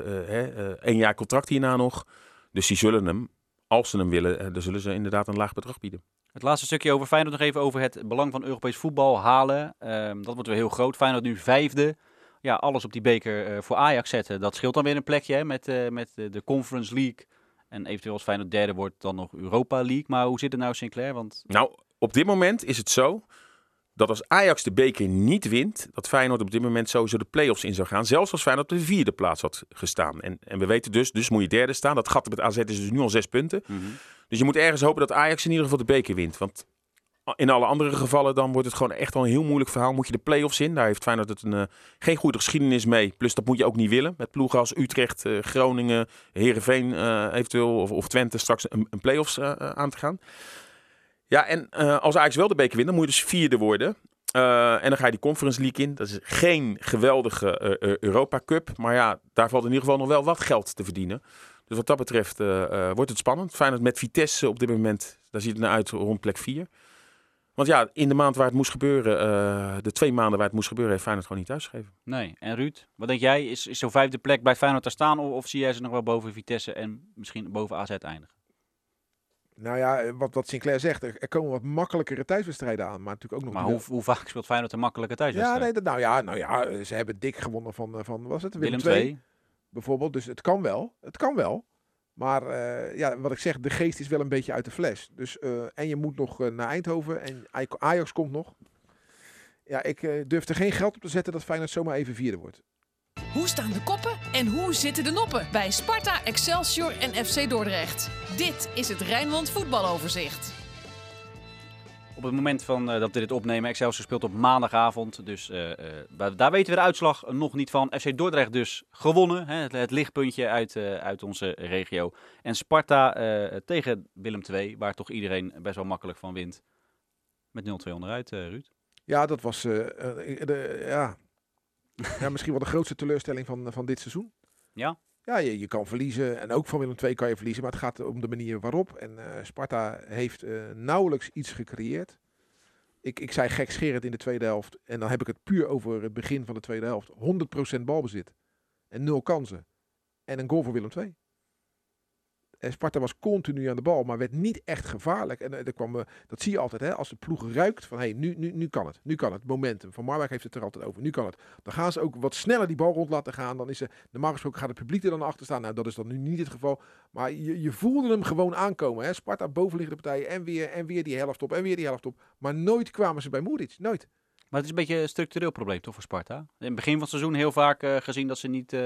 één jaar contract hierna nog. Dus die zullen hem, als ze hem willen, dan zullen ze inderdaad een laag bedrag bieden. Het laatste stukje over Feyenoord nog even over het belang van Europees voetbal halen. Um, dat wordt weer heel groot. Feyenoord nu vijfde. Ja, alles op die beker voor Ajax zetten. Dat scheelt dan weer een plekje hè, met, met de Conference League. En eventueel als Feyenoord derde wordt, dan nog Europa League. Maar hoe zit het nou, Sinclair? Want... Nou, op dit moment is het zo dat als Ajax de beker niet wint, dat Feyenoord op dit moment sowieso de play-offs in zou gaan. Zelfs als Feyenoord op de vierde plaats had gestaan. En, en we weten dus, dus moet je derde staan. Dat gat met AZ is dus nu al zes punten. Mm -hmm. Dus je moet ergens hopen dat Ajax in ieder geval de beker wint. Want in alle andere gevallen dan wordt het gewoon echt wel een heel moeilijk verhaal. Moet je de play-offs in. Daar heeft Feyenoord het een, uh, geen goede geschiedenis mee. Plus dat moet je ook niet willen. Met ploegen als Utrecht, uh, Groningen, Herenveen uh, eventueel of, of, Twente straks een, een play-offs aan te gaan. Ja, en als Ajax wel de beker wint, dan moet je dus vierde worden. en dan ga je die Conference League in. Dat is geen geweldige Europa Cup. Maar ja, daar valt in ieder geval nog wel wat geld te verdienen. Dus wat dat betreft wordt het spannend. Feyenoord met Vitesse op dit moment, daar ziet het naar uit rond plek 4. Want ja, in de maand waar het moest gebeuren, de twee maanden waar het moest gebeuren, heeft Feyenoord gewoon niet thuisgegeven. Nee. En Ruud, wat denk jij? Is, is zo'n vijfde plek bij Feyenoord te staan? Of, of, zie jij ze nog wel boven Vitesse en misschien boven AZ eindigen? Nou ja, wat, wat Sinclair zegt, er, er komen wat makkelijkere thuiswedstrijden aan. Maar natuurlijk ook nog. Maar hoe, hoe, vaak speelt Feyenoord een makkelijke thuiswedstrijd? Ja, nee, dat, nou, ja, nou ja, ze hebben dik gewonnen van, van was het? Willem, Willem II. Bijvoorbeeld. Dus het kan wel. Het kan wel. Maar uh, ja, wat ik zeg, de geest is wel een beetje uit de fles. Dus, uh, en je moet nog naar Eindhoven en Ajax komt nog. Ja, ik durf er geen geld op te zetten dat Feyenoord zomaar even vierde wordt. Hoe staan de koppen en hoe zitten de noppen bij Sparta, Excelsior en FC Dordrecht? Dit is het Rijnmond voetbaloverzicht. Op het moment van, uh, dat we dit opnemen, Excelsior speelt op maandagavond. Dus uh, uh, daar weten we de uitslag nog niet van. FC Dordrecht dus gewonnen. Hè, het, het, lichtpuntje uit, uit onze regio. En Sparta tegen Willem II, waar toch iedereen best wel makkelijk van wint. Met 0-2 onderuit, Ruud. Ja, dat was de, ja. Ja, misschien wel de grootste teleurstelling van, van dit seizoen. Ja? Ja, je, je kan verliezen. En ook van Willem II kan je verliezen. Maar het gaat om de manier waarop. En uh, Sparta heeft uh, nauwelijks iets gecreëerd. Ik, ik zei gekscherend in de tweede helft. En dan heb ik het puur over het begin van de tweede helft. 100% balbezit. En nul kansen. En een goal voor Willem II. En Sparta was continu aan de bal, maar werd niet echt gevaarlijk. En er kwam, dat zie je altijd, hè, als de ploeg ruikt van hey, nu, nu, nu kan het. Nu kan het. Momentum. Van Marwijk heeft het er altijd over. Nu kan het. Dan gaan ze ook wat sneller die bal rond laten gaan. Dan is er, normaal gesproken gaat het publiek er dan achter staan. Nou, dat is dan nu niet het geval. Maar je, je voelde hem gewoon aankomen. Hè. Sparta bovenliggende partijen en weer, en weer die helft op en weer die helft op. Maar nooit kwamen ze bij Moeric. Nooit. Maar het is een beetje een structureel probleem toch voor Sparta? In het begin van het seizoen heel vaak uh, gezien dat ze niet, uh,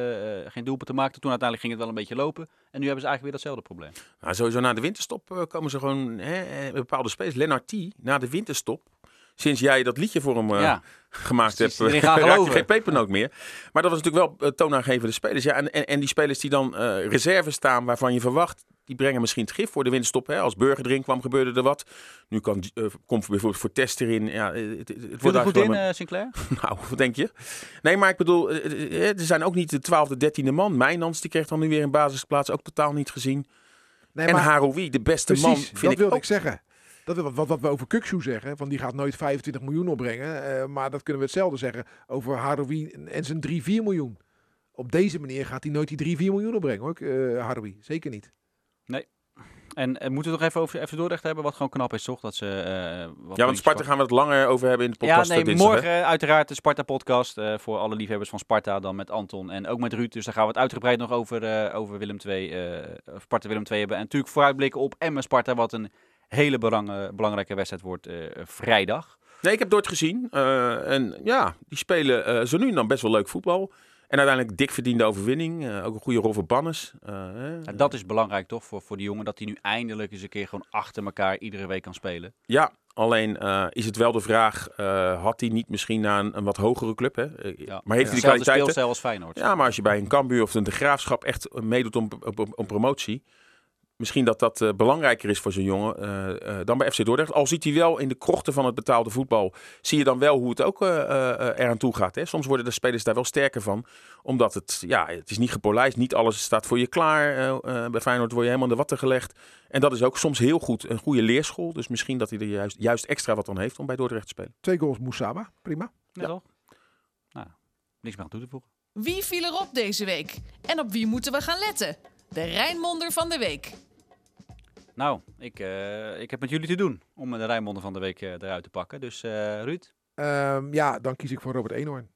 geen doelpunten maakten. Toen uiteindelijk ging het wel een beetje lopen. En nu hebben ze eigenlijk weer datzelfde probleem. Nou, sowieso na de winterstop uh, komen ze gewoon hè, bepaalde spelers. Lennart T, na de winterstop. Sinds jij dat liedje voor hem ja. gemaakt hebt, raak je geen pepernoot meer. Maar dat was natuurlijk wel toonaangevende spelers. Ja, en, en, en die spelers die dan reserve staan waarvan je verwacht die brengen misschien het gif voor de winterstop. Hè? Als Burger erin kwam, gebeurde er wat. Nu kan, uh, komt bijvoorbeeld voor Test erin. Ja, het, het wordt er goed in, uh, Sinclair? nou, wat denk je? Nee, maar ik bedoel, uh, er zijn ook niet de twaalfde, dertiende man. Mijnans, die kreeg dan nu weer een basisplaats. Ook totaal niet gezien. Nee, en Haroui, de beste precies, man, vind dat ik wilde ook. ik zeggen. Dat wat, wat, wat we over Kukshoe zeggen. Van die gaat nooit 25 miljoen opbrengen. Uh, maar dat kunnen we hetzelfde zeggen over Haroui en zijn 3, 4 miljoen. Op deze manier gaat hij nooit die 3, 4 miljoen opbrengen hoor, uh, Haroui. Zeker niet. Nee, en, en moeten we nog even over FC Dordrecht hebben, wat gewoon knap is, toch? Dat ze, uh, wat ja, want Sparta gaan we het langer over hebben in de podcast. Ja, nee, dinsdag, morgen hè? uiteraard de Sparta-podcast uh, voor alle liefhebbers van Sparta, dan met Anton en ook met Ruud. Dus daar gaan we het uitgebreid nog over, uh, over Willem II, Sparta Willem II hebben. En natuurlijk vooruitblikken op Emmen Sparta, wat een hele belang, belangrijke wedstrijd wordt vrijdag. Nee, ik heb Dort gezien. en ja, die spelen zo nu en dan best wel leuk voetbal. En uiteindelijk dik verdiende overwinning. Uh, ook een goede rol voor Bannes. Uh, ja, dat is belangrijk toch voor, voor die jongen. Dat hij nu eindelijk eens een keer gewoon achter elkaar iedere week kan spelen. Ja, alleen uh, is het wel de vraag. had hij niet misschien naar een, een wat hogere club? Hè? Ja. Maar heeft ja. hij die kwaliteit? als Feyenoord. Ja, maar als je bij een Cambuur of een De Graafschap echt meedoet om, om, om promotie. Misschien dat dat eh, belangrijker is voor zo'n jongen eh, eh, dan bij FC Dordrecht. Al ziet hij wel in de krochten van het betaalde voetbal, zie je dan wel hoe het ook uh, eraan toe gaat. Hè? Soms worden de spelers daar wel sterker van, omdat het, ja, het is niet gepolijst, niet alles staat voor je klaar. bij Feyenoord word je helemaal in de watten gelegd. En dat is ook soms heel goed, een goede leerschool. Dus misschien dat hij er juist, juist extra wat aan heeft om bij Dordrecht te spelen. Twee goals Moussaba, prima. Ja? Nou, niks meer aan toe te voegen. Wie viel erop deze week? En op wie moeten we gaan letten? De Rijnmonder van de week. Nou, ik, uh, ik heb met jullie te doen om de Rijnmonder van de week uh, eruit te pakken. Dus uh, Ruud? Um, ja, dan kies ik voor Robert Eenhoorn.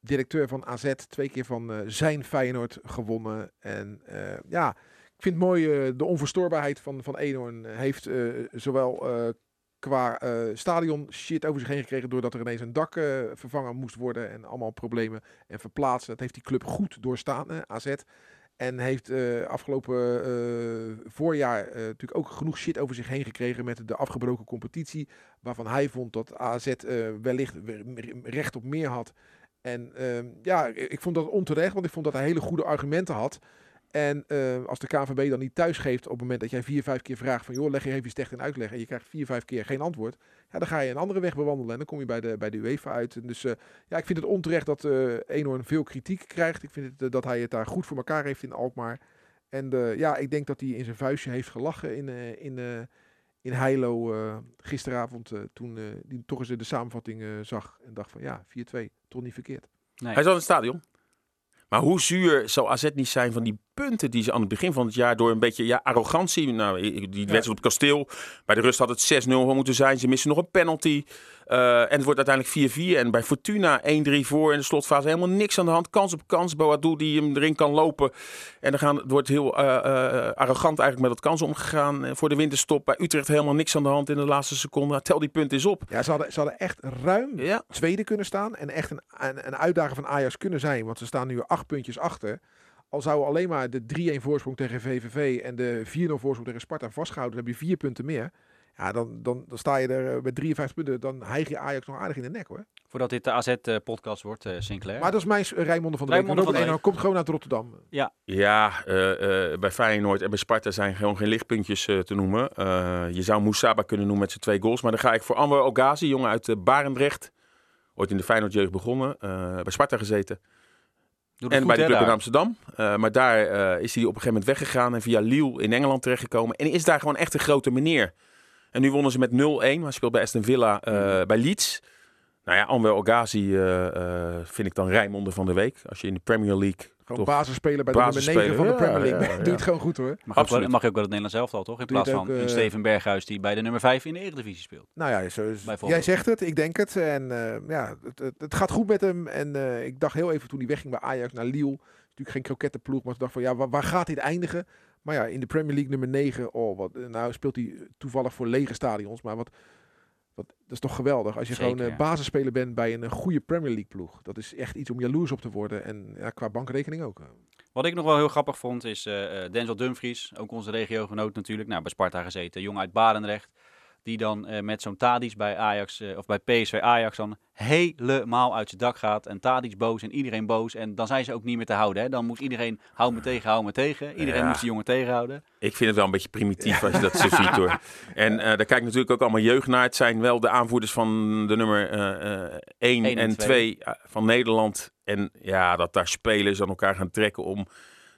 Directeur van AZ, twee keer van zijn Feyenoord gewonnen. En ja, ik vind het mooi de onverstoorbaarheid van, van Eenhoorn. Heeft zowel qua stadion shit over zich heen gekregen doordat er ineens een dak vervangen moest worden en allemaal problemen en verplaatsen. Dat heeft die club goed doorstaan, AZ. En heeft uh, afgelopen uh, voorjaar uh, natuurlijk ook genoeg shit over zich heen gekregen met de afgebroken competitie. Waarvan hij vond dat AZ wellicht recht op meer had. En ehm, ja, ik vond dat onterecht, want ik vond dat hij hele goede argumenten had. En uh, als de KNVB dan niet thuis geeft op het moment dat jij vier, vijf keer vraagt van joh, leg je even iets echt in uitleg en je krijgt vier, vijf keer geen antwoord. Ja, dan ga je een andere weg bewandelen en dan kom je bij de, bij de UEFA uit. En dus uh, ja, ik vind het onterecht dat uh, Eenhoorn veel kritiek krijgt. Ik vind het, dat hij het daar goed voor elkaar heeft in Alkmaar. En ja, ik denk dat hij in zijn vuistje heeft gelachen in, in, in Heilo gisteravond toen hij toch eens de samenvatting zag en dacht van ja, 4-2, toch niet verkeerd. Nee. Hij zat in het stadion. Maar hoe zuur zou AZ niet zijn van die punten die ze aan het begin van het jaar door een beetje ja, arrogantie. Nou, die wedstrijd op het kasteel. Bij de rust had het 6-0 moeten zijn. Ze missen nog een penalty. Uh, en het wordt uiteindelijk 4-4. En bij Fortuna 1-3 voor in de slotfase helemaal niks aan de hand. Kans op kans. Boadou die hem erin kan lopen. En dan gaan, het wordt heel uh, uh, arrogant eigenlijk met dat kans omgegaan. voor de winterstop bij Utrecht helemaal niks aan de hand in de laatste seconde. Tel die punt eens op. Ja, ze hadden, ze hadden echt ruim ja. tweede kunnen staan. En echt een, een, een uitdaging van Ajax kunnen zijn. Want ze staan nu acht puntjes achter al zou alleen maar de 3-1 voorsprong tegen VVV en de 4-0 voorsprong tegen Sparta vastgehouden, dan heb je vier punten meer. Ja, dan, dan, dan sta je er eh, met 53 punten. Dan hijg je Ajax nog aardig in de nek hoor. Voordat dit de AZ-podcast wordt, uh, Sinclair. Maar dat is mijn Rijnmond van de Rijnmond week. Van de komt gewoon uit Rotterdam. Ja, ja uh, uh, bij Feyenoord en bij Sparta zijn gewoon geen lichtpuntjes te noemen. je zou Moussaba kunnen noemen met zijn twee goals. Maar dan ga ik voor Anwar Ogazi, jongen uit Barendrecht. Ooit in de Feyenoord jeugd begonnen. bij Sparta gezeten en bij de club in Amsterdam. Uh, maar daar uh, is hij op een gegeven moment weggegaan en via Lille in Engeland terechtgekomen. En is daar gewoon echt een grote meneer. En nu wonnen ze met 0-1. Hij speelt bij Aston Villa uh, bij Leeds. Nou ja, Anwar Ogazi vind ik dan Rijnmonder van de week. Als je in de Premier League gewoon basisspeler bij de nummer 9 van de Premier League. Ja, ja, Doe het gewoon goed hoor. Mag, Absoluut. Ook, mag je ook wel het Nederlands elftal toch? In plaats van ook, uh, Steven Berghuis die bij de nummer 5 in de Eredivisie speelt. Nou ja, zo is, jij zegt het, ik denk het. En uh, ja, het, het, het, gaat goed met hem. En uh, ik dacht heel even toen hij wegging bij Ajax naar Lille. Natuurlijk geen krokettenploeg, maar ik dacht van ja, waar, waar gaat dit eindigen? Maar ja, in de Premier League nummer 9, oh, wat, nou speelt hij toevallig voor lege stadions. Maar wat, wat, dat is toch geweldig. Als je Zeker, gewoon uh, basisspeler bent bij een, een goede Premier League ploeg. Dat is echt iets om jaloers op te worden. En ja, qua bankrekening ook. Wat ik nog wel heel grappig vond is uh, Denzel Dumfries, ook onze regiogenoot natuurlijk, nou, bij Sparta gezeten, jong uit Barendrecht. Die dan uh, met zo'n Tadic bij Ajax, uh, of bij PSV Ajax dan helemaal uit zijn dak gaat. En Tadic boos en iedereen boos. En dan zijn ze ook niet meer te houden. Hè? Dan moest iedereen, hou me tegen, hou me tegen. Iedereen ja. moest die jongen tegenhouden. Ik vind het wel een beetje primitief ja. als je dat zo ziet hoor. En uh, daar kijk natuurlijk ook allemaal jeugd naar. Het zijn wel de aanvoerders van de nummer 1 en 2 van Nederland. En ja, dat daar spelers aan elkaar gaan trekken om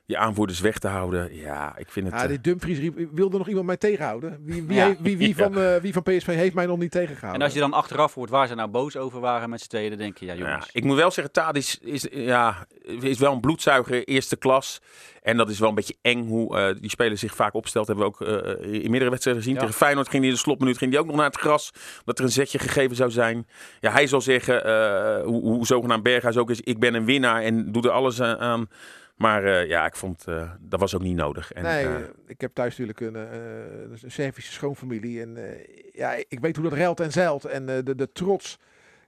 je aanvoerders weg te houden. Ja, ik vind het... Ja, die Dumfries wilde nog iemand mij tegenhouden. Wie, wie, ja. wie, wie, van, uh, wie van PSV heeft mij nog niet tegengehouden? En als je dan achteraf hoort waar ze nou boos over waren met z'n tweeën, dan denk je, ja jongens. Ja, ik moet wel zeggen, Tadis is, ja, is wel een bloedzuiger eerste klas. En dat is wel een beetje eng hoe uh, die speler zich vaak opstelt. Hebben we ook uh, in meerdere wedstrijden gezien. Ja. Tegen Feyenoord ging hij in de slotminuut ging hij ook nog naar het gras. Dat er een zetje gegeven zou zijn. Ja, hij zal zeggen, hoe, hoe zogenaamd Berghuis ook is, ik ben een winnaar en doe er alles aan maar uh, ja, ik vond uh, dat was ook niet nodig. En, nee, uh, ik heb thuis natuurlijk een, een Servische schoonfamilie. En ja, ik weet hoe dat ruilt en zeilt. En de, de trots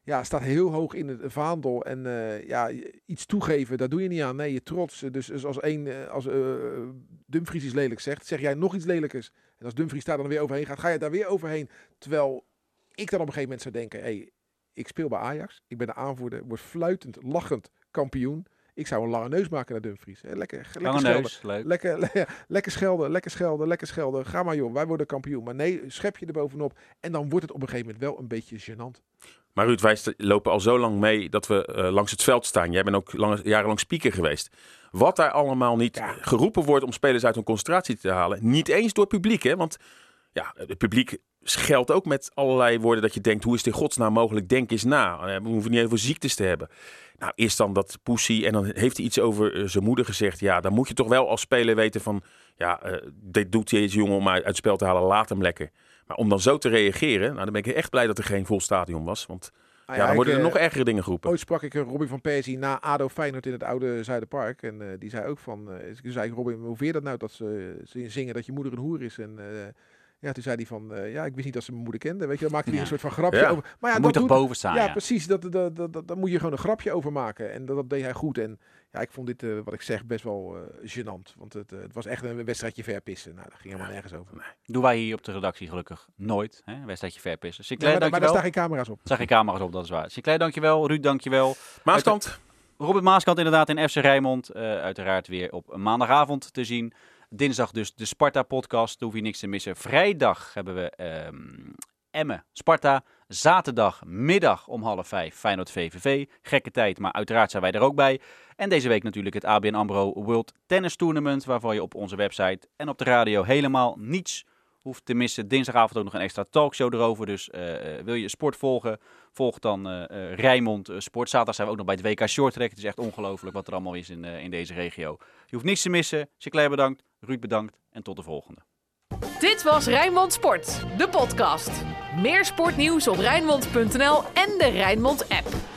ja, staat heel hoog in het vaandel. En ja, iets toegeven, daar doe je niet aan. Nee, je trots. Dus, dus als één, als Dumfries iets lelijk zegt, zeg jij nog iets lelijkers. En als Dumfries daar dan weer overheen gaat, ga je daar weer overheen. Terwijl ik dan op een gegeven moment zou denken, hey, ik speel bij Ajax. Ik ben de aanvoerder, word fluitend, lachend kampioen Ik zou een lange neus maken naar Dumfries. Hè, Lekker, lekker Lange schelden. neus, leuk. Lekker, le- ja, lekker schelden, lekker schelden, lekker schelden. Ga maar joh, wij worden kampioen. Maar nee, schep je er bovenop. En dan wordt het op een gegeven moment wel een beetje gênant. Maar Ruud, wij lopen al zo lang mee dat we eh, langs het veld staan. Jij bent ook lange, jarenlang speaker geweest. Wat daar allemaal niet Ja. geroepen wordt om spelers uit hun concentratie te halen. Niet eens door het publiek, hè? Want ja, het publiek scheldt ook met allerlei woorden dat je denkt, hoe is het in godsnaam mogelijk? Denk eens na. Eh, We hoeven niet even ziektes te hebben. Nou, eerst dan dat poesie en dan heeft hij iets over eh, zijn moeder gezegd. Ja, dan moet je toch wel als speler weten van, ja, eh, dit doet deze jongen om uit het spel te halen, laat hem lekker. Maar om dan zo te reageren, nou, dan ben ik echt blij dat er geen vol stadion was. Want Nou ja, dan ik, worden er nog ergere dingen geroepen. Ooit sprak ik Robin van Persie na ADO Feyenoord in het oude Zuiderpark. En die zei ook van, eh ik zei Robin, hoe vind je dat nou dat ze, zingen dat je moeder een hoer is? En ja, toen zei hij van, eh, ja, ik wist niet dat ze mijn moeder kende. Weet je, dan maakte hij Ja. een soort van grapje Ja. over. Maar ja, Dan moet je dat toch boven staan, ja, ja. precies. Dat, dat, dat, dat, daar moet je gewoon een grapje over maken. En dat, dat deed hij goed. En ja, ik vond dit, eh, wat ik zeg, best wel eh gênant. Want het, het was echt een wedstrijdje verpissen. Nou, daar ging helemaal nergens over. Doen wij hier op de redactie gelukkig nooit. Hè? Een wedstrijdje verpissen. Sinclair, maar, daar- maar daar dankjewel. staan geen camera's op. Zag je camera's op, dat is waar. Sinclair, dankjewel. Ruud, dankjewel. Maaskant, Robert Maaskant inderdaad in FC Rijnmond. eh, uiteraard weer op maandagavond te zien. Dinsdag dus de Sparta-podcast. Daar hoef je niks te missen. Vrijdag hebben we ehm Emmen, Sparta. Zaterdagmiddag om half vijf Feyenoord VVV. Gekke tijd, maar uiteraard zijn wij er ook bij. En deze week natuurlijk het ABN AMRO World Tennis Tournament. Waarvan je op onze website en op de radio helemaal niets hoeft te missen. Dinsdagavond ook nog een extra talkshow erover. Dus eh, eh, wil je sport volgen, volg dan eh, Sport. Zaterdag zijn we ook nog bij het WK Short Track. Het is echt ongelooflijk wat er allemaal is in, in deze regio. Je hoeft niets te missen. Sinclair bedankt, Ruud bedankt en tot de volgende. Dit was Rijnmond Sport, de podcast. Meer sportnieuws op Rijnmond.nl en de Rijnmond app.